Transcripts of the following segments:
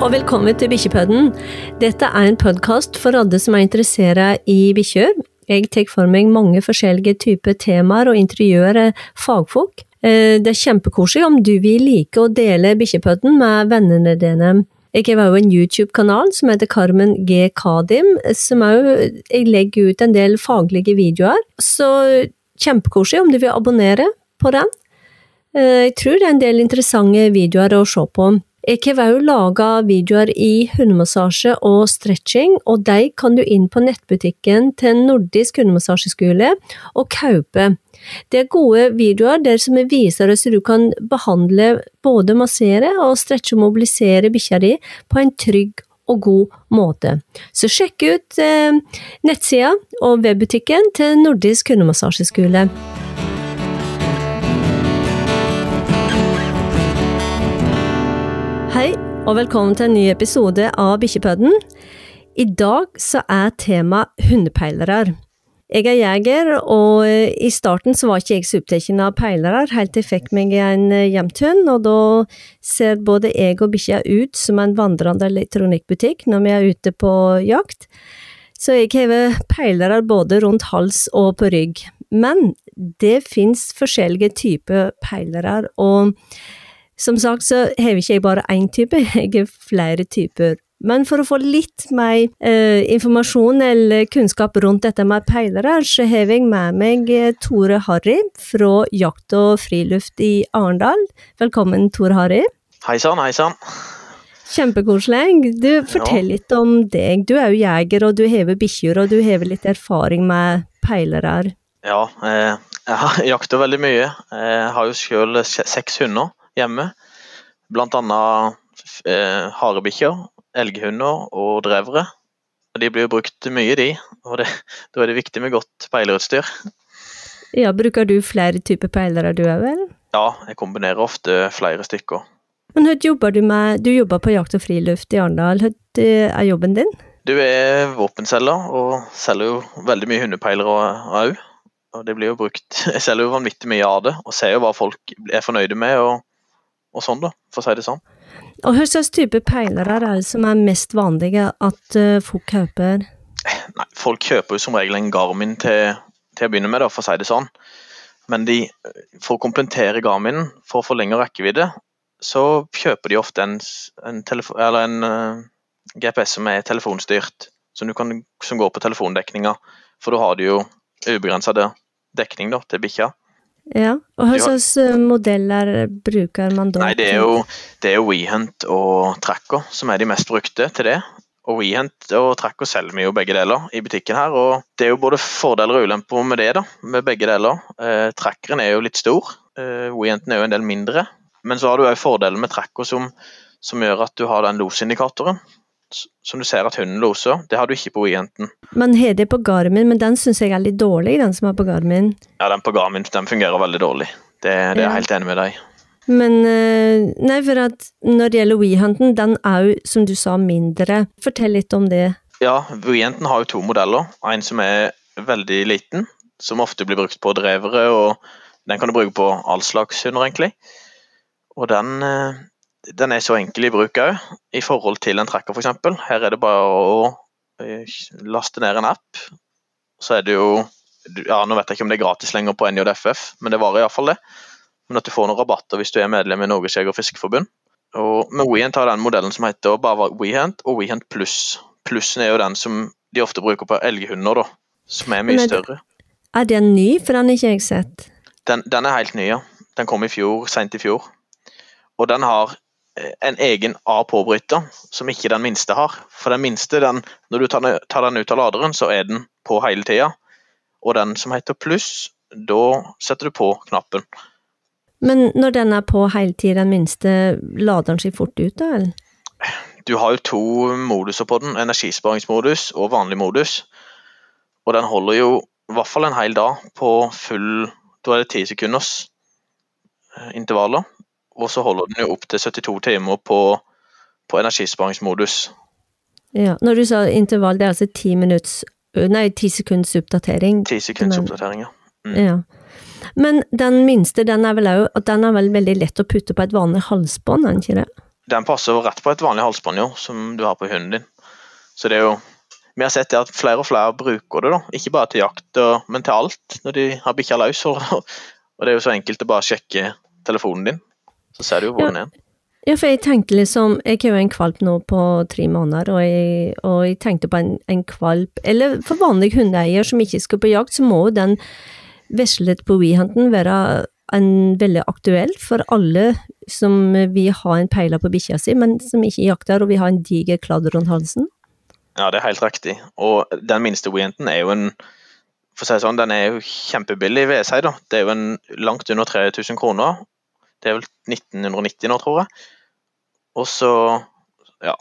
og velkommen til Bikkjepodden. Dette er en podkast for alle som er interessert i bikkjer. Jeg tar for meg mange forskjellige typer temaer og intervjuer fagfolk. Eh, Det er kjempekoselig om du vil like å dele Bikkjepodden med vennene dine. Jeg har også en YouTube-kanal som heter Carmen G. Kadim, som også jeg legger ut en del faglige videoer. Så kjempekoselig om du vil abonnere på den. Eh, Jeg tror det er en del interessante videoer å se på. Har også laga videoer i hundemassasje og stretching, og de kan du inn på nettbutikken til Nordisk hundemassasjeskole og kjøpe. Det er gode videoer der som viser hvordan du kan behandle, både massere og stretche og mobilisere bikkja di på en trygg og god måte. Så sjekk ut eh, nettsida og webbutikken til Nordisk hundemassasjeskole. Hei, og velkommen til en ny episode av Bikkjepodden. I dag så er tema hundepeilere. Jeg er jeger, og i starten så var ikke jeg så opptatt av peilere, helt til jeg fikk meg en gjemt og da ser både jeg og bikkja ut som en vandrende elektronikkbutikk når vi er ute på jakt. Så jeg har peilere både rundt hals og på rygg. Men det fins forskjellige typer peilere, og som sagt så har ikke jeg bare én type, jeg har flere typer. Men for å få litt mer eh, informasjon eller kunnskap rundt dette med peilere, så har jeg med meg eh, Tore Harry fra Jakt og friluft i Arendal. Velkommen, Tore Harry. Hei sann, hei sann. Kjempekoselig. Du, fortell litt om deg. Du er jo jeger, og du hever bikkjer, og du hever litt erfaring med peilere. Ja, eh, jeg jakter veldig mye. Jeg har jo sjøl seks hunder hjemme. Blant annet eh, harebikkjer, elghunder og drevere. De blir jo brukt mye, de. Og det, da er det viktig med godt peilerutstyr. Ja, bruker du flere typer peilere du òg, vel? Ja, jeg kombinerer ofte flere stykker. Men hva jobber du med? Du jobber på Jakt og friluft i Arendal. Hva er jobben din? Du er våpenselger og selger jo veldig mye hundepeilere òg. Og det blir jo brukt Jeg selger jo vanvittig mye av det, og ser jo hva folk er fornøyde med, og, og sånn, da, for å si det sånn. Og hva slags type peilere er det som er mest vanlige at uh, folk kjøper? Nei, folk kjøper jo som regel en Garmin til, til å begynne med, da, for å si det sånn. Men de, for å komplettere Garminen, for å få lengre rekkevidde, så kjøper de ofte en, en, eller en uh, GPS som er telefonstyrt, som, kan, som går på telefondekninga. For da har du jo ubegrensa dekning da, til bikkja. Ja, og hva slags modeller bruker man da? Nei, Det er jo, det er WeHunt og Tracker som er de mest brukte til det. Og WeHunt og Tracker selger vi jo begge deler i butikken her, og det er jo både fordeler og ulemper med det, da, med begge deler. Eh, trackeren er jo litt stor, eh, WeHunten er jo en del mindre. Men så har du òg fordelen med Tracker som, som gjør at du har den losindikatoren som du ser at hunden loser. Det har du ikke på WeHunten. Man har det på Garmin, men den syns jeg er litt dårlig, den som er på Garmin. Ja, den på Garmin den fungerer veldig dårlig. Det, det er jeg helt enig med deg Men Nei, for at når det gjelder WeHunten, den er jo, som du sa, mindre. Fortell litt om det. Ja, WeHunten har jo to modeller. En som er veldig liten, som ofte blir brukt på drevere, og den kan du bruke på all slags hunder, egentlig. Og den den er så enkel i bruk òg, i forhold til en tracker f.eks. Her er det bare å laste ned en app. Så er det jo ja, Nå vet jeg ikke om det er gratis lenger på NJFF, men det var iallfall det. Men at du får noen rabatter hvis du er medlem i Norges Jeger- og fiskeforbund. Og med WeHunt har den modellen som heter bare WeHunt og WeHunt Pluss. Plussen er jo den som de ofte bruker på elghunder, da. Som er mye er større. Er den ny, for den har ikke jeg sett? Den, den er helt ny, ja. Den kom i fjor, seint i fjor. Og den har en egen A-påbryter, som ikke den minste har. For den minste, den, når du tar den ut av laderen, så er den på hele tida. Og den som heter pluss, da setter du på knappen. Men når den er på hele tida, den minste, lader den seg fort ut, da? eller? Du har jo to moduser på den, energisparingsmodus og vanlig modus. Og den holder jo i hvert fall en hel dag på full Da er det ti sekunders intervaller og så holder den jo opp til 72 timer på, på energisparingsmodus. Ja, Når du sa intervall, det er altså ti minutts Nei, ti sekunds oppdatering? Ti sekunds oppdatering, ja. Mm. ja. Men den minste, den er vel òg Den er vel veldig lett å putte på et vanlig halsbånd, er den ikke det? den passer rett på et vanlig halsbånd jo, som du har på hunden din. Så det er jo Vi har sett at flere og flere bruker det, da. Ikke bare til jakt, men til alt når de har bikkja løs. Og det er jo så enkelt å bare sjekke telefonen din, så er det jo hvor den er. Ja, for jeg tenkte liksom Jeg har jo en kvalp nå på tre måneder, og jeg, og jeg tenkte på en, en kvalp Eller for vanlige hundeeier som ikke skal på jakt, så må jo den veslet på WeHunten være en veldig aktuell for alle som vil ha en peiler på bikkja si, men som ikke jakter og vil ha en diger kladd rundt halsen. Ja, det er helt riktig. Og den minste WeHunten er jo en for å si sånn, Den er jo kjempebillig, jeg si. da. Det er jo en langt under 3000 kroner. Det er vel 1990 nå, tror jeg. Og så, ja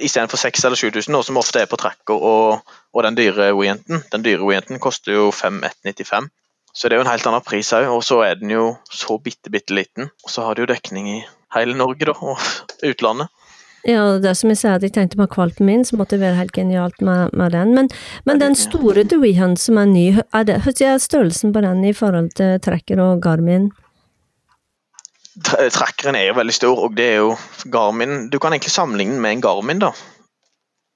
Istedenfor 6000 eller 7000, nå, som ofte er på tracker, og, og den dyre Wienten. Den dyre Wienten koster jo 5195. Så det er jo en helt annen pris òg. Og så er den jo så bitte, bitte liten. Og så har du jo dekning i hele Norge, da, og utlandet. Ja, det er som jeg sier, at jeg tenkte på kvalpen min, så måtte det være helt genialt med, med den. Men, men den store Deweyhunt som er ny, er det, er størrelsen på den i forhold til Tracker og Garmin? Tra- Trackeren er jo veldig stor, og det er jo Garmin Du kan egentlig sammenligne med en Garmin, da.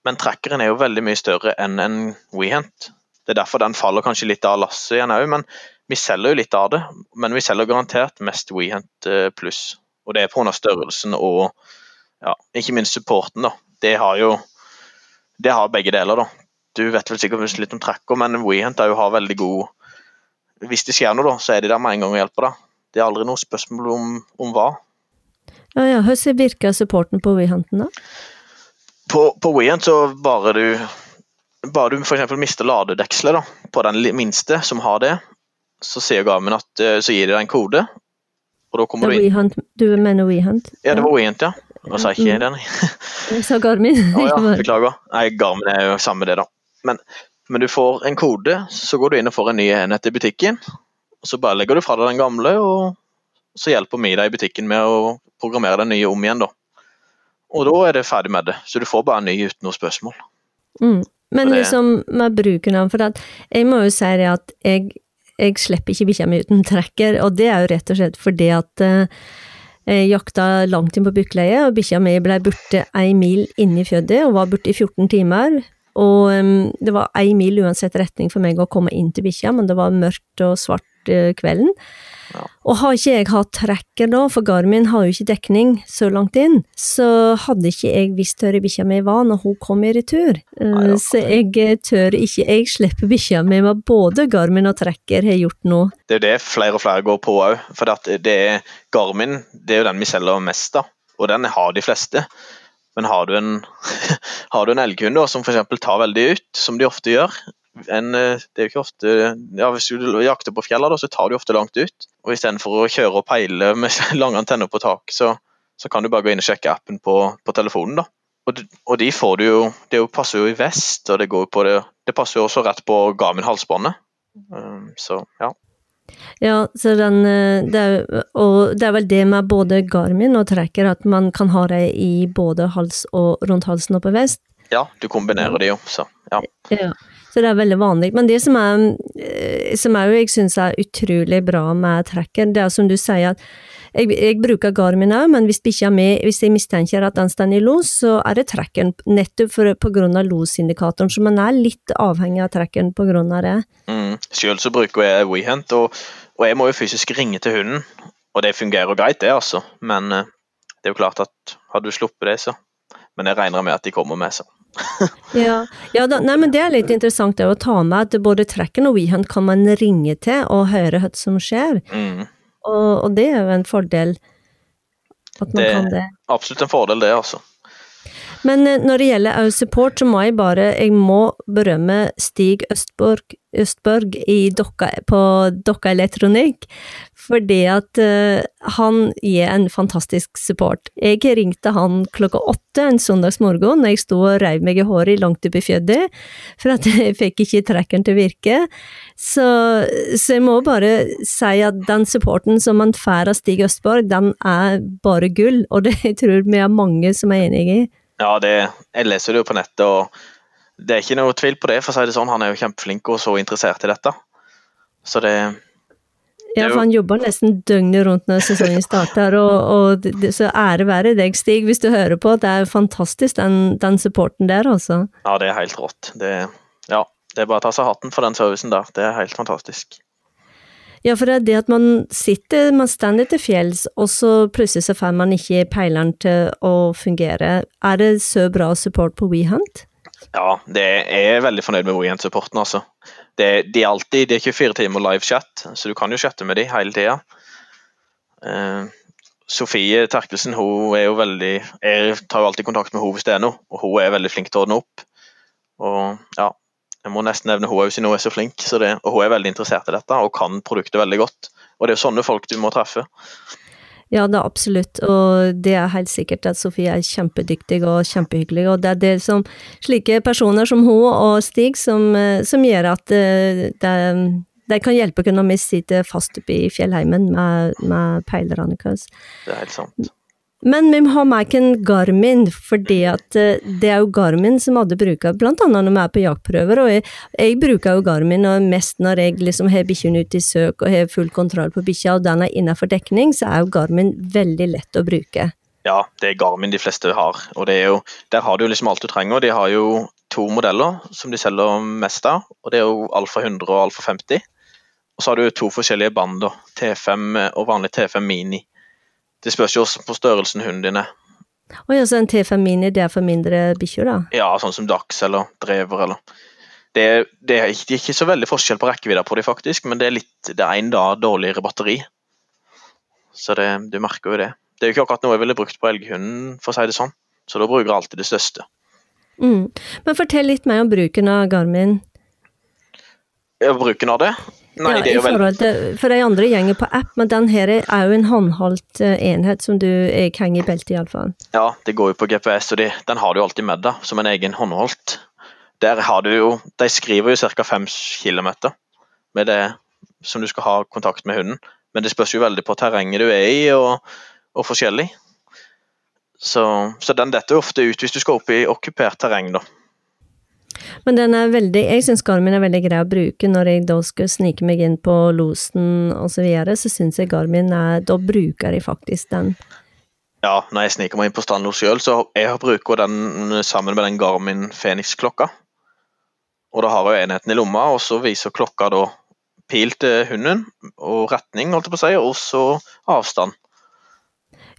Men trackeren er jo veldig mye større enn en WeHunt. Det er derfor den faller kanskje litt av lasset igjen òg, men vi selger jo litt av det. Men vi selger garantert mest WeHunt eh, pluss. Og det er pga. størrelsen og ja, ikke minst supporten, da. Det har jo Det har begge deler, da. Du vet vel sikkert litt om tracker, men WeHunt har jo veldig god Hvis det skjer noe, da, så er de der med en gang og hjelper deg. Det er aldri noe spørsmål om, om hva. Ja, ja, hvordan virker supporten på WeHunten da? På, på WeHunt så bare du bare du f.eks. mister ladedekselet på den minste som har det, så sier Garmin at eh, så gir de deg en kode, og da kommer er du inn. WeHunt, du mener WeHunt? Ja, det var WeHunt, ja. Nå sa jeg ikke det, nei. Jeg sa Garmin. Å ja, beklager. Nei, Garmin er jo samme det, da. Men, men du får en kode, så går du inn og får en ny enhet i butikken. Og Så bare legger du fra deg den gamle, og så hjelper vi deg i butikken med å programmere den nye om igjen, da. Og da er det ferdig med det, så du får bare en ny uten noe spørsmål. Mm. Men det- liksom med bruken av For at jeg må jo si det at jeg, jeg slipper ikke bikkja mi uten trekker, og det er jo rett og slett fordi at eh, jeg jakta langt inn på Bykleie, og bikkja mi ble borte ei mil inni i fjødet, og var borte i 14 timer. Og um, det var ei mil uansett retning for meg å komme inn til bikkja, men det var mørkt og svart eh, kvelden. Ja. Og har ikke jeg hatt trekker da, for Garmin har jo ikke dekning så langt inn, så hadde ikke jeg visst hvor bikkja mi var når hun kom i retur. Eh, Nei, ja. så jeg eh, tør ikke, jeg slipper bikkja mi med både Garmin og trekker har gjort nå. Det er jo det flere og flere går på òg. For det er Garmin det er jo den vi selger mest av, og den har de fleste. Men har du en, har du en elghund da, som f.eks. tar veldig ut, som de ofte gjør en, eh, det er jo ikke ofte, ja, Hvis du jakter på fjellet, så tar du ofte langt ut. og Istedenfor å kjøre og peile med lange antenner på taket, så, så kan du bare gå inn og sjekke appen på, på telefonen. da. Og, og de får du jo Det passer jo i vest, og det går på det Det passer jo også rett på Garmin halsbåndet. Um, så ja. Ja, den, eh, det er, og det er vel det med både Garmin og trekker, at man kan ha det i både hals og rundt halsen og på vest. Ja, du kombinerer det jo, så ja. Ja, så det er veldig vanlig. Men det som er, eh, som er jo jeg syns er utrolig bra med tracker, det er som du sier at jeg, jeg bruker Garmin òg, men hvis mi, hvis jeg mistenker at den står i los, så er det trackeren, nettopp for, på grunn av losindikatoren, så man er litt avhengig av trackeren på grunn av det. Mm. Selv så bruker jeg WeHunt, og, og jeg må jo fysisk ringe til hunden. Og det fungerer greit, det, altså. Men eh, det er jo klart at hadde du sluppet det, så Men jeg regner med at de kommer med, seg. Ja, ja da, nei, men det er litt interessant det å ta med at både trekken og WeHunt kan man ringe til og høre hva som skjer, Mm. og, og det er jo en fordel at man Det- kan det. Absolutt en fordel, det, altså. Men eh, når det gjelder Au Support, så må jeg bare Jeg må berømme Stig Østborg, Østborg Dokka, på Dokka Elektronikk, fordi at uh, han gir en fantastisk support. Jeg ringte han klokka åtte en søndagsmorgen når jeg sto og reiv meg i håret langt oppe i fjødet, for at jeg fikk ikke trekkeren til å virke. Så, så jeg må bare si at den supporten som man får av Stig Østborg, den er bare gull, og det jeg tror vi er mange som er enig i. Ja, det, jeg leser det jo på nettet, og det er ikke noe tvil på det, for å si det sånn. Han er jo kjempeflink og så interessert i dette. Så det Ja, for han jobber nesten døgnet rundt når sesongen starter, og, og det, så ære være deg, Stig, hvis du hører på. Det er fantastisk, den, den supporten der, altså. Ja, det er helt rått. Det, ja, det er bare å ta seg hatten for den servicen der. Det er helt fantastisk. Ja, for det er det at man sitter, man står til fjells, og så plutselig så får man ikke peileren til å fungere. Er det så bra support på WeHunt? Ja, det er jeg veldig fornøyd med WeHunt-supporten, altså det, de er alltid, det er 24 timer live chat, så du kan jo chatte med dem hele tida. Uh, Sofie Terkelsen hun er jo veldig Jeg tar jo alltid kontakt med henne hvis det er noe, og hun er veldig flink til å ordne opp. Og ja, Jeg må nesten nevne òg, siden hun er så flink. Så det, og hun er veldig interessert i dette og kan produktet veldig godt. Og det er jo sånne folk du må treffe. Ja, det er absolutt, og det er helt sikkert at Sofie er kjempedyktig og kjempehyggelig. Og det er det som slike personer som hun og Stig som, eh, som gjør at eh, de kan hjelpe å kunne vi sitter fast oppe i fjellheimen med, med peilerne våre. Det er helt sant. Men vi har med oss Garmin, fordi eh, det er jo Garmin som hadde bruker blant annet når vi er på jaktprøver. Og jeg, jeg bruker jo Garmin og mest når jeg liksom har bikkjene ute i søk og har full kontroll på bikkja, og den er innenfor dekning, så er jo Garmin veldig lett å bruke. Ja, det er Garmin de fleste har. og jo, Der har du liksom alt du trenger. De har jo to modeller som de selger mest av. og Det er jo Alfa 100 og Alfa 50. Og så har du to forskjellige band, T5 og vanlig T5 Mini. Det spørs jo også på størrelsen hunden din er. Å ja, så en T5 Mini det er for mindre bikkjer, da? Ja, sånn som Dax eller Drever eller det, det, er ikke, det, er ikke, så veldig forskjell på rekkevidda på dem, faktisk, men det er litt det er en dag dårligere batteri. Så det, du merker jo det. Det er jo ikke akkurat noe jeg ville brukt på elghunden, for å si det sånn. Så da bruker jeg alltid det største. Mm. Men fortell litt mer om bruken av Garmin. Bruken av det? Nei, ja, det er jo vel... til, For de andre gjenger på app, men den her er jo en håndholdt eh, enhet som du henger i beltet, iallfall. Ja, det går jo på GPS, og de, den har du jo alltid med deg som en egen håndholdt. Der har du jo De skriver jo ca. 5 km med det som du skal ha kontakt med hunden. Men det spørs jo veldig på terrenget du er i, og, og forskjellig. Så, så den detter jo ofte ut hvis du skal opp i okkupert terreng, da. Men den er veldig, jeg syns Garmin er veldig grei å bruke når jeg da skal snike meg inn på losen osv. Så, videre, så syns jeg Garmin er Da bruker jeg faktisk den. Ja, når jeg sniker meg inn på standlos sjøl, så jeg bruker den sammen med den Garmin Fenix-klokka. Og da har jeg enheten i lomma, og så viser klokka da pil til hunden, og retning, holdt jeg på å si, og så avstand.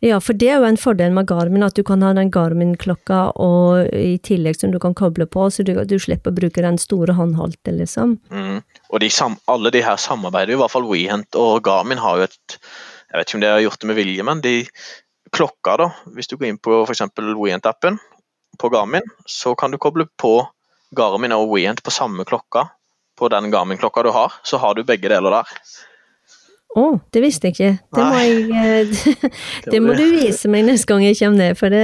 Ja, for det er jo en fordel med Garmin, at du kan ha den Garmin-klokka og i tillegg som du kan koble på, så du, du slipper å bruke den store håndholdte, liksom. Mm. Og de alle de her samarbeider i hvert fall WeHent og Garmin har jo et Jeg vet ikke om de har gjort det med vilje, men de klokka, da, hvis du går inn på f.eks. WeHent-appen på Garmin, så kan du koble på Garmin og WeHent på samme klokka på den Garmin-klokka du har, så har du begge deler der. Å, oh, det visste jeg ikke. Det må, jeg, eh, det må du vise meg neste gang jeg kommer ned, for det,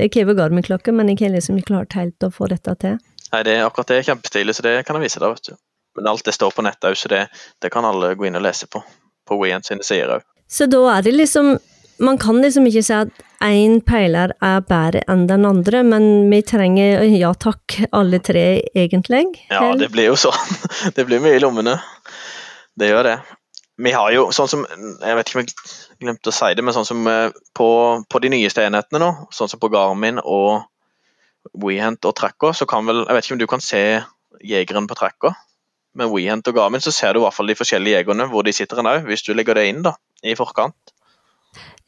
jeg krever Garmin-klokke, men jeg har liksom ikke klart helt å få dette til. Nei, det er akkurat det er kjempestilig, så det kan jeg vise deg, vet du. Men alt det står på nettet òg, så det, det, kan alle gå inn og lese på. På Wien sine sider òg. Så da er det liksom Man kan liksom ikke si at én peiler er bedre enn den andre, men vi trenger ja takk, alle tre, egentlig? Ja, det blir jo sånn. Det blir mye i lommene. Det gjør det vi har jo sånn som Jeg vet ikke om jeg glemte å si det, men sånn som eh, på, på de nyeste enhetene nå, sånn som på Garmin og WeHunt og Tracker, så kan vel Jeg vet ikke om du kan se jegeren på Tracker. Med WeHunt og Garmin så ser du i hvert fall de forskjellige jegerne hvor de sitter hen òg, hvis du legger det inn da, i forkant.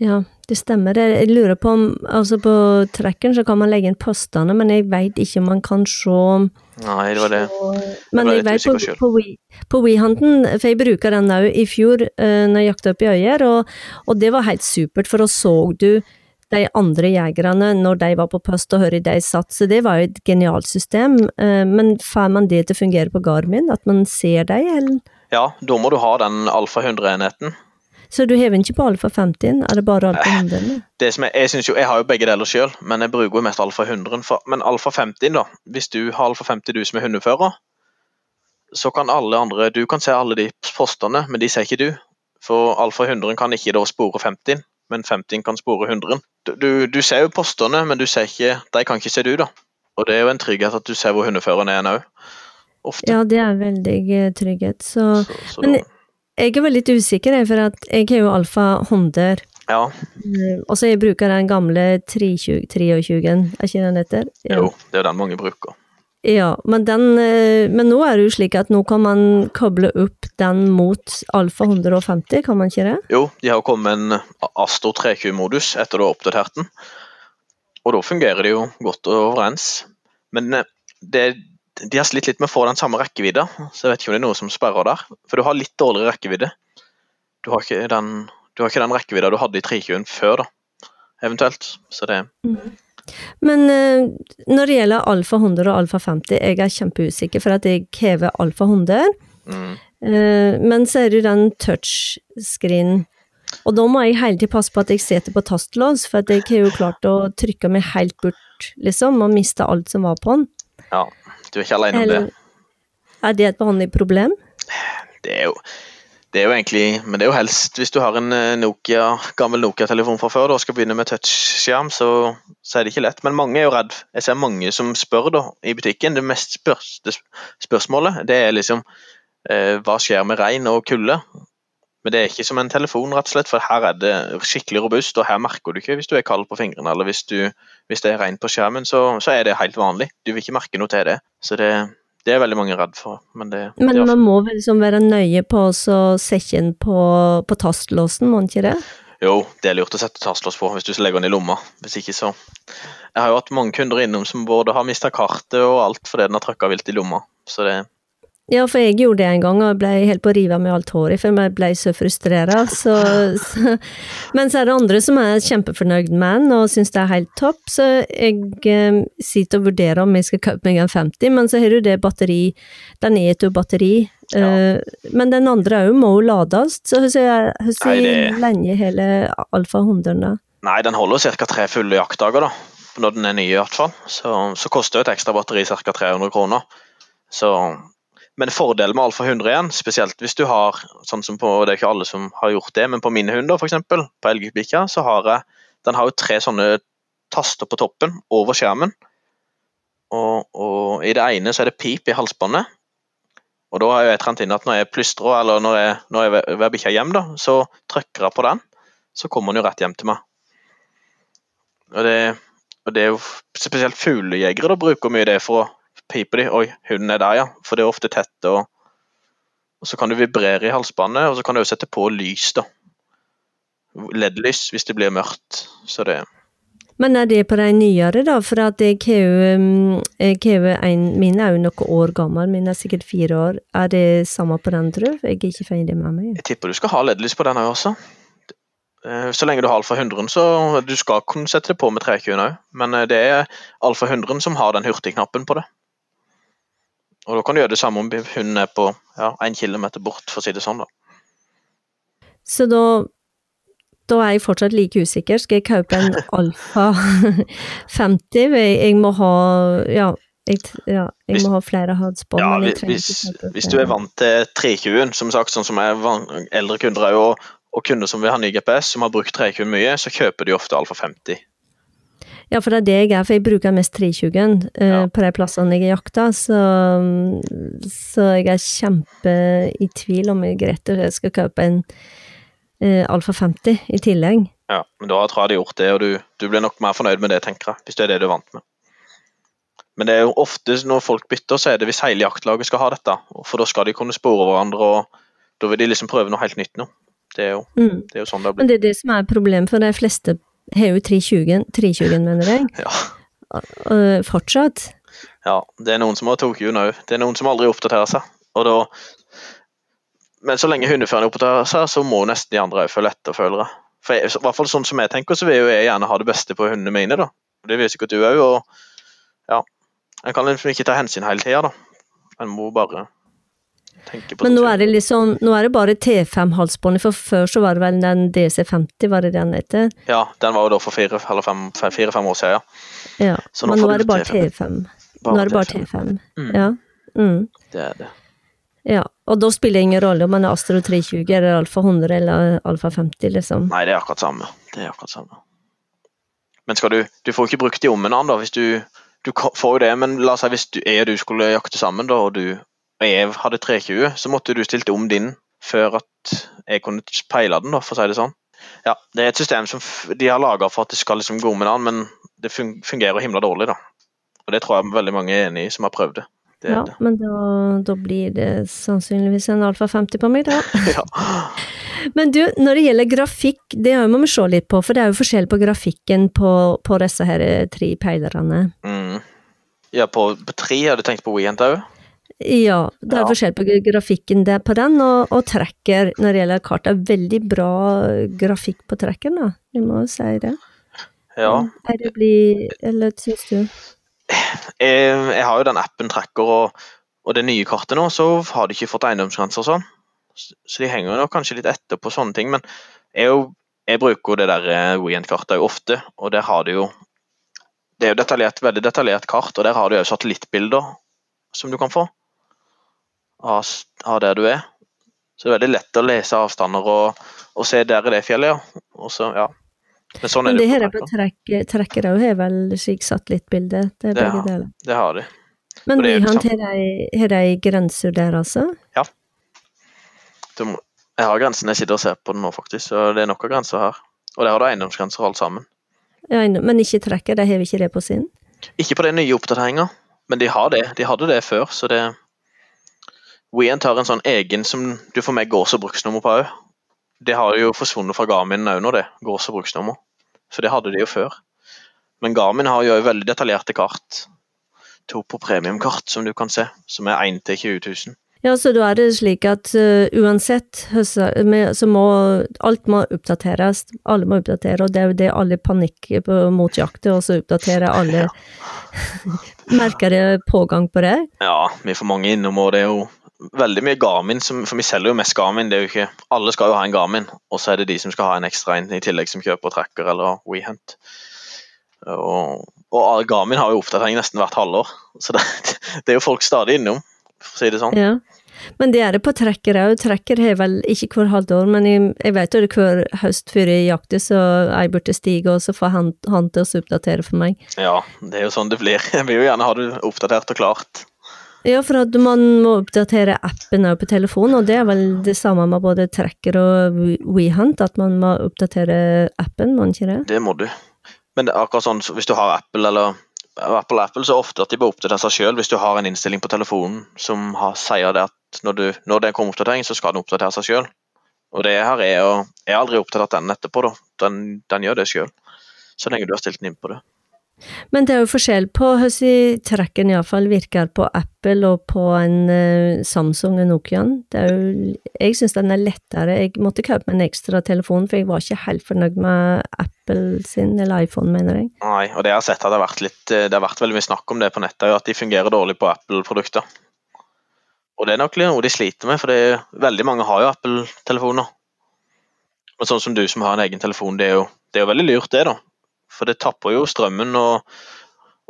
Ja, det stemmer. Jeg lurer på om altså På trekken så kan man legge inn postene, men jeg veit ikke om man kan se Nei, det var det. Men jeg vet på, på, på WeHunden, for jeg bruker den òg i fjor uh, når jeg jakta opp i øyer, og, og, det var helt supert, for da så du de andre jegerne når de var på post og hørte de satt, så det var jo et genialt system. Uh, men får man det til å fungere på Garmin, at man ser dem, eller? Ja, da må du ha den Alfa 100-enheten. Så du hever ikke på Alfa 50, er det bare Alfa 100? Det som jeg, jeg, har jo begge deler sjøl, men jeg bruker jo mest Alfa 100. For, men Alfa 50, da, hvis du har Alfa 50 du som er hundefører, så kan alle andre Du kan se alle de postene, men de ser ikke du. For Alfa 100 kan ikke da spore 50, men 50 kan spore 100. Du, du, ser jo postene, men du ser ikke, de kan ikke se du, da. Og det er jo en trygghet at du ser hvor hundeføreren er òg. Ja, det er veldig eh, trygghet. Så, så, så men, jeg er vel litt usikker, for jeg har jo Alfa 100. Ja, eh, Og så jeg bruker den gamle 320 23-en, er ikke den heter? Ja. jo, det er den mange bruker. Ja, men, den, eh, men nå er det jo slik at nå kan man koble opp den mot Alfa 150, kan man ikke det? Jo, de har kommet med en Astor 320-modus etter du har oppdatert den. Og da fungerer det jo godt overens. Men eh, det, de har slitt litt med å få den samme rekkevidda, så jeg vet ikke om det er noe som sperrer der. For du har litt dårligere rekkevidde. Du har ikke den, du har ikke den rekkevidda du hadde i 320 før, da. Eventuelt. Så det Men eh, når det gjelder Alfa 100 og Alfa 50, jeg er kjempeusikker, for at jeg hever Alfa 100. mm, Eh, men så er det jo den touchscreen. Og da må jeg hele tiden passe på at jeg sitter på tastlås, for at jeg har jo klart å trykke meg helt bort, liksom, og miste alt som var på den. Ja, du er ikke alene om det. Er det et vanlig problem? Det er jo det er jo egentlig, men det er jo helst hvis du har en eh, Nokia, gammel Nokia-telefon fra før da, og skal begynne med touchskjerm, så, så er det ikke lett. Men mange er jo redd. Jeg ser mange som spør da, i butikken. Det mest spørste spørsmålet det er liksom eh, hva skjer med regn og kulde? Men det er ikke som en telefon, rett og slett, for her er det skikkelig robust, og her merker du ikke hvis du er kald på fingrene, eller hvis, du, hvis det er rent på skjermen, så, så er det helt vanlig. Du vil ikke merke noe til det. Så det, det er veldig mange redd for. Men, det, Men det man må vel liksom være nøye på å sette den på, på tastlåsen, må man ikke det? Jo, det er lurt å sette tastlås på hvis du legger den i lomma. Hvis ikke så Jeg har jo hatt mange kunder innom som både har mista kartet og alt fordi den har trykka vilt i lomma. Så det Ja, for jeg gjorde det en gang, og ble helt på å rive av meg alt håret, for jeg ble så frustrera. Så, så, men så er det andre som er kjempefornøyd med den, og syns det er helt topp, så jeg eh, sitter og vurderer om jeg skal kjøpe meg en 50, men så har du det batteri, den er jo batteri. Ja. eh, men den andre òg må jo lades, så Nei, lenge hele Alfa 100 da? Nei, den holder ca. tre fulle jaktdager, da. Når den er ny, i hvert fall. Så, så koster jo et ekstra batteri ca. 300 kroner. Så men fordelen med Alfa 100 igjen, spesielt hvis du har sånn som på, Det er ikke alle som har gjort det, men på min hund, da, for eksempel, på elgbikkja, så har jeg Den har jo tre sånne taster på toppen over skjermen. Og, og i det ene så er det pip i halsbåndet. Og da har jeg trent inn at når jeg plystrer, eller når jeg, når jeg ved bikkja hjem, da, så trykker jeg på den, så kommer den jo rett hjem til meg. Og det, og det er jo spesielt fuglejegere da bruker mye det for å pipe de. Oi, hunden er der, ja. For det er ofte tett. Og, og så kan du vibrere i halsbåndet, og så kan du også sette på lys, da. LED-lys hvis det blir mørkt. Så det Men er det på de nyere, da? For at jeg har jo um, jeg har jo en Min er jo noen år gammel, min er sikkert fire år. Er det samme på den, tror du? Jeg er ikke ferdig med meg. Jeg tipper du skal ha LED-lys på den her også. Eh, Så lenge du har Alfa 100, så du skal kunne sette det på med 320 òg. Men eh, det er Alfa 100 som har den hurtigknappen på det. Og da kan du gjøre det samme om hunden er på ja, en kilometer bort, for å si det sånn. da. Så da da er jeg fortsatt like usikker. Skal jeg kjøpe en Alfa 50? Jeg må ha Ja, jeg, ja, jeg Hvis- må ha flere halsbånd. Ja, hvis, hvis, hvis du er vant til 320-en, som sagt, sånn som er van- eldre kunder er jo, og kunder som vil ha ny GPS, som har brukt 320 mye, så kjøper de ofte Alfa 50. Ja, for det er det jeg er, for jeg bruker mest 320 eh, Ja. på de plassene jeg jakter, så, så jeg er kjempe i tvil om jeg rett og slett skal kjøpe en eh, Alfa 50 i tillegg. Ja, men da tror jeg de har gjort det, og du, du blir nok mer fornøyd med det, tenker jeg, hvis det er det du er vant med. Men det er jo ofte når folk bytter, så er det hvis hele jaktlaget skal ha dette. For da skal de kunne spore hverandre, og da vil de liksom prøve noe helt nytt nå. Det er jo, Mm. det er jo sånn det har blitt. Men det er det som er problemet, for de fleste har jo 320, 320 mener jeg, Ja, eh, fortsatt. ja, det er noen som har Tokyo nå. Det er noen som aldri oppdaterer seg. Og da Men så lenge hundeføreren oppdaterer seg, så må nesten de andre òg følge etter, føler jeg. For jeg, i hvert fall sånn som jeg tenker, så vil jo jeg gjerne ha det beste på hundene mine, da. Det vil sikkert du òg, og ja. En kan liksom ikke ta hensyn hele tida, da. En må bare tenke på Men nå er det liksom, nå er det bare T5-halsbåndet, for før så var det vel den DC50, var det den heter? Ja, den var jo da for fire fire-fem år siden, ja. Ja, Så nå men nå er det bare T5. T5. Nå er det bare T5, Mm. ja. Mm. Det er det. Ja, og da spiller det ingen rolle om man er Astro 320 eller Alfa 100 eller Alfa 50, liksom. Nei, det er akkurat samme. Det er akkurat samme. Men skal du Du får ikke brukt de ommene, da, hvis du Du får jo det, men la oss si hvis du, og du skulle jakte sammen, da, og du og jeg hadde 320, så måtte du stilt om din før at jeg kunne peile den, da, for å si det sånn. Ja, Det er et system som de har laga for at det skal liksom gå med an, men det fungerer himla dårlig. da. Og Det tror jeg veldig mange er enig i som har prøvd det. det ja, det. men da, da, blir det sannsynligvis en Alfa 50 på meg, da. ja. Men du, når det gjelder grafikk, det må vi se litt på, for det er jo forskjell på grafikken på, på disse her tre peilerne. Mm. Ja, på, på tre, har du tenkt på WeHent òg? Ja, det er ja. forskjell på grafikken der på den, og, og tracker når det gjelder kart. Det er veldig bra grafikk på trackeren, da, vi må jo si det. Ja. Er det bli, eller syns du? Jeg, jeg, har jo den appen Tracker, og, og, det nye kartet nå, så har de ikke fått eiendomsgrenser og sånn. Så de henger jo kanskje litt etter på sånne ting, men jeg, jo, jeg bruker jo det der eh, WeEnd-kartet ofte, og der har de jo Det er jo detaljert, veldig detaljert kart, og der har du jo satellittbilder som du kan få av, av, der du er. Så det er veldig lett å lese avstander og, og se der i det fjellet, ja. Og så, ja. Men sånn er det, det her er på trekker òg, har vel slik satellittbilde? Det begge deler. Det har de. Men de har de grenser der, altså? Ja. Jeg har grensene, jeg sitter og ser på den nå, faktisk, så det er nok av grenser her. Og der har du eiendomsgrenser alt sammen. Ja, men ikke trekker, de har ikke det på sin? Ikke på den nye oppdateringa, men de har det. De hadde det før, så det Weant har en sånn egen som du får med gårds- og bruksnummer på òg. Det har jo forsvunnet fra Garmin òg nå, det. Gårds- og bruksnummer. Så det hadde de jo før. Men Garmin har jo veldig detaljerte kart. To på premiumkart, som du kan se, som er 1 til 20 000. Ja, så da er det slik at uh, uansett så må alt må oppdateres. Alle må oppdatere, og det er jo det alle panikker på, mot jakter, og så oppdaterer alle. Merker det pågang på det? Ja, vi får mange innom, og det er jo veldig mye Garmin, som, for vi selger jo mest Garmin. det er jo ikke, Alle skal jo ha en Garmin, og så er det de som skal ha en ekstra en i tillegg, som kjøper Tracker eller WeHunt. Og, og Garmin har jo oppdatering nesten hvert halvår, så det, det, er jo folk stadig innom, for å si det sånn. Ja. Men det er det på trekker òg. Trekker har vel ikke hvert halvt år, men jeg, jeg vet jo det hver høst før jeg jakter, så jeg burde stige, og så får han, han til å oppdatere for meg. Ja, det er jo sånn det blir. Jeg vil jo gjerne ha det oppdatert og klart. Ja, for at man må oppdatere appen på telefonen, og det er vel det samme med både Tracker og WeHunt, at man må oppdatere appen, må man ikke det? Det må du. Men det er akkurat sånn hvis du har Apple eller Apple Apple, så ofte at de bør oppdatere seg sjøl hvis du har en innstilling på telefonen som har, sier det at når, du, når det kommer oppdatering, så skal den oppdatere seg sjøl. Og det her er jo Jeg har aldri oppdatert den etterpå, da. Den, den gjør det sjøl. Så lenge du har stilt den inn på det. Men det er jo forskjell på hvordan tracken iallfall virker på Apple og på en uh, Samsung og Nokian. Det er jo, jeg syns den er lettere. Jeg måtte kjøpe meg en ekstra telefon, for jeg var ikke helt fornøyd med Apple sin, eller iPhone, mener jeg. Nei, og det jeg har sett at det har vært litt eh, Det har vært veldig mye snakk om det på nettet, at de fungerer dårlig på Apple-produkter. Og det er nok noe de sliter med, for det, veldig mange har jo Apple-telefoner. Men sånn som du som har en egen telefon, det er jo, det er jo veldig lurt, det, da. For det tapper jo strømmen, og,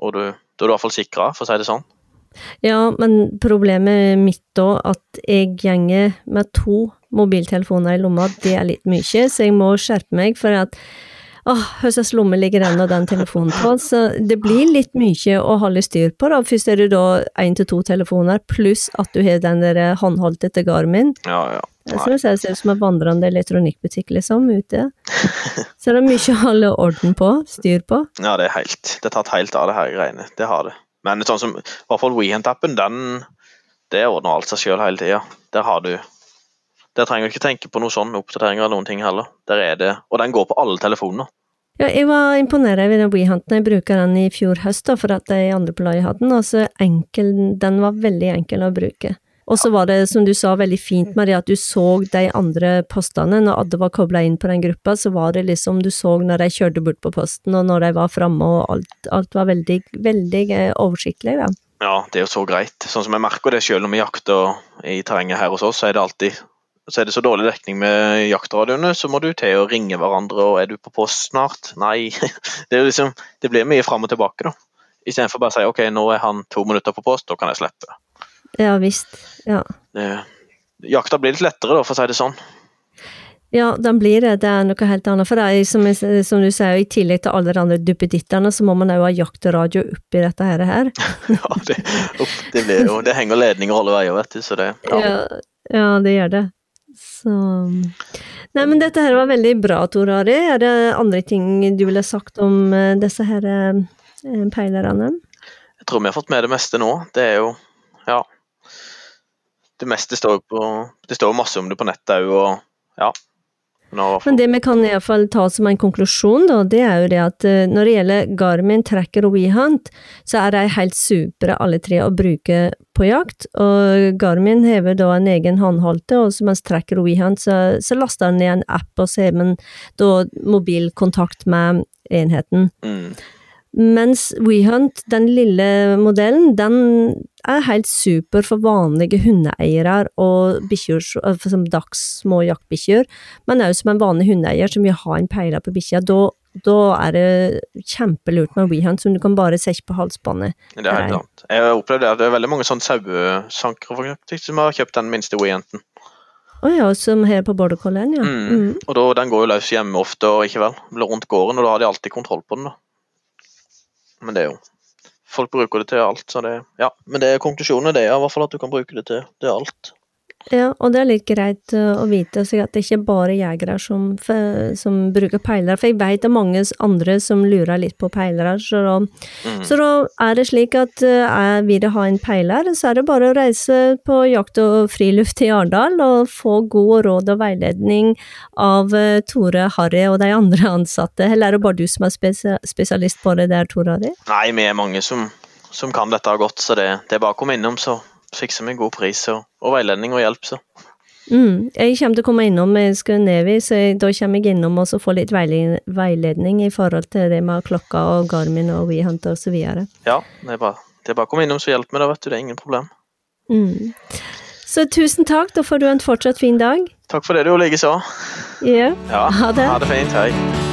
og du, da er du i hvert fall sikra, for å si det sånn. Ja, men problemet mitt da, at jeg gjenger med to mobiltelefoner i lomma, det er litt mye, så jeg må skjerpe meg, for at åh, hva slags lomme ligger den og den telefonen på? Så det blir litt mye å holde styr på, da. Først er det da én til to telefoner, pluss at du har den der håndholdte til Garmin. Ja, ja. Jeg synes det ser ut som en vandrende elektronikkbutikk, liksom, ute. Så det er mye å holde orden på, styr på. Ja, det er helt Det er tatt helt av, det her greiene. Det har det. Men sånn som, i hvert fall WeHent-appen, den det ordner alt seg sjøl hele tida. Der har du Der trenger du ikke tenke på noe sånn oppdateringer eller noen ting heller. Der er det, Og den går på alle telefoner. Ja, jeg var imponert over den WeHunten. Jeg bruker den i fjor høst, da, for at de andre på laget hadde den. Altså, enkel, den var veldig enkel å bruke. Og så var det, som du sa, veldig fint med det at du så de andre postene. Når Adde var kobla inn på den gruppa, så var det liksom du så når de kjørte bort på posten, og når de var framme, og alt, alt, var veldig, veldig eh, oversiktlig. Da. Ja, det er jo så greit. Sånn som jeg merker det selv når vi jakter i terrenget her hos oss, så er det alltid så er det så dårlig dekning med jaktradioene, så må du til å ringe hverandre, og er du på post snart? Nei. Det, liksom, det blir mye fram og tilbake, da. Istedenfor bare å si ok, nå er han to minutter på post, da kan jeg slippe. Ja visst. Ja. Det, jakta blir litt lettere, da, for å si det sånn. Ja, den blir det. Det er noe helt annet. For det er, som, som du sier, i tillegg til alle de andre duppedittene, så må man òg ha jaktradio oppi dette her. ja, det, det, blir jo Det henger ledninger alle veier, vet du, så det ja. ja. ja, det gjør det. Så Nei, men dette her var veldig bra, Tor Ari. Er det andre ting du ville sagt om eh, disse her eh, peilerne? Jeg tror vi har fått med det meste nå. Det er jo Ja. Det meste står på Det står masse om det på nettet òg, og ja. Men det vi kan iallfall ta som en konklusjon, da, det er jo det at eh, når det gjelder Garmin, Tracker og WeHunt, så er de helt supre alle tre å bruke på jakt. Og Garmin hever da en egen håndholdte, og mens Tracker og WeHunt så, så laster den ned en app, og så har man da mobilkontakt med enheten. Mm. Mens WeHunt, den lille modellen, den er helt super for vanlige hundeeiere og bikkjer som dags små jaktbikkjer, men òg som en vanlig hundeeier som vil ha en peiler på bikkja. Da, da, er det kjempelurt med WeHunt, som du kan bare sette på halsbåndet. Det er helt sant. Jeg har opplevd at det er veldig mange sånne sauesankere som har kjøpt den minste WeHunten. Å oh ja, som her på border collie, ja. Mm. Mm. Og da, den går jo løs hjemme ofte, og ikke vel. Blir rundt gården, og da har de alltid kontroll på den. da. Men det er jo Folk bruker det til alt, så det Ja. Men det er konklusjonen det er i hvert fall at du kan bruke det til, til alt. Ja, og det er litt greit uh, å vite så at det ikke bare er jegere som, som, bruker peilere, for jeg vet det er mange andre som lurer litt på peilere, så da, mm. så da er det slik at uh, vil du ha en peiler, så er det bare å reise på jakt og friluft i Arendal og få god råd og veiledning av uh, Tore, Harry og de andre ansatte, eller er det bare du som er spesialist på det der, Tore Harry? Nei, vi er mange som, som kan dette godt, så det, det er bare å komme innom, så fikser vi god pris og, og, veiledning og hjelp, så. Mm, jeg kommer til å komme innom Skunevi, så jeg, da kommer jeg innom og få litt veiledning i forhold til det med klokka og Garmin og WeHunt og så videre. Ja, det er bare, det er bare å komme innom så hjelper vi deg, vet du. Det er ingen problem. Mm. Så tusen takk, da får du en fortsatt fin dag. Takk for det, du likeså. Yeah. Ja, ha det. Ha det fint. Hei.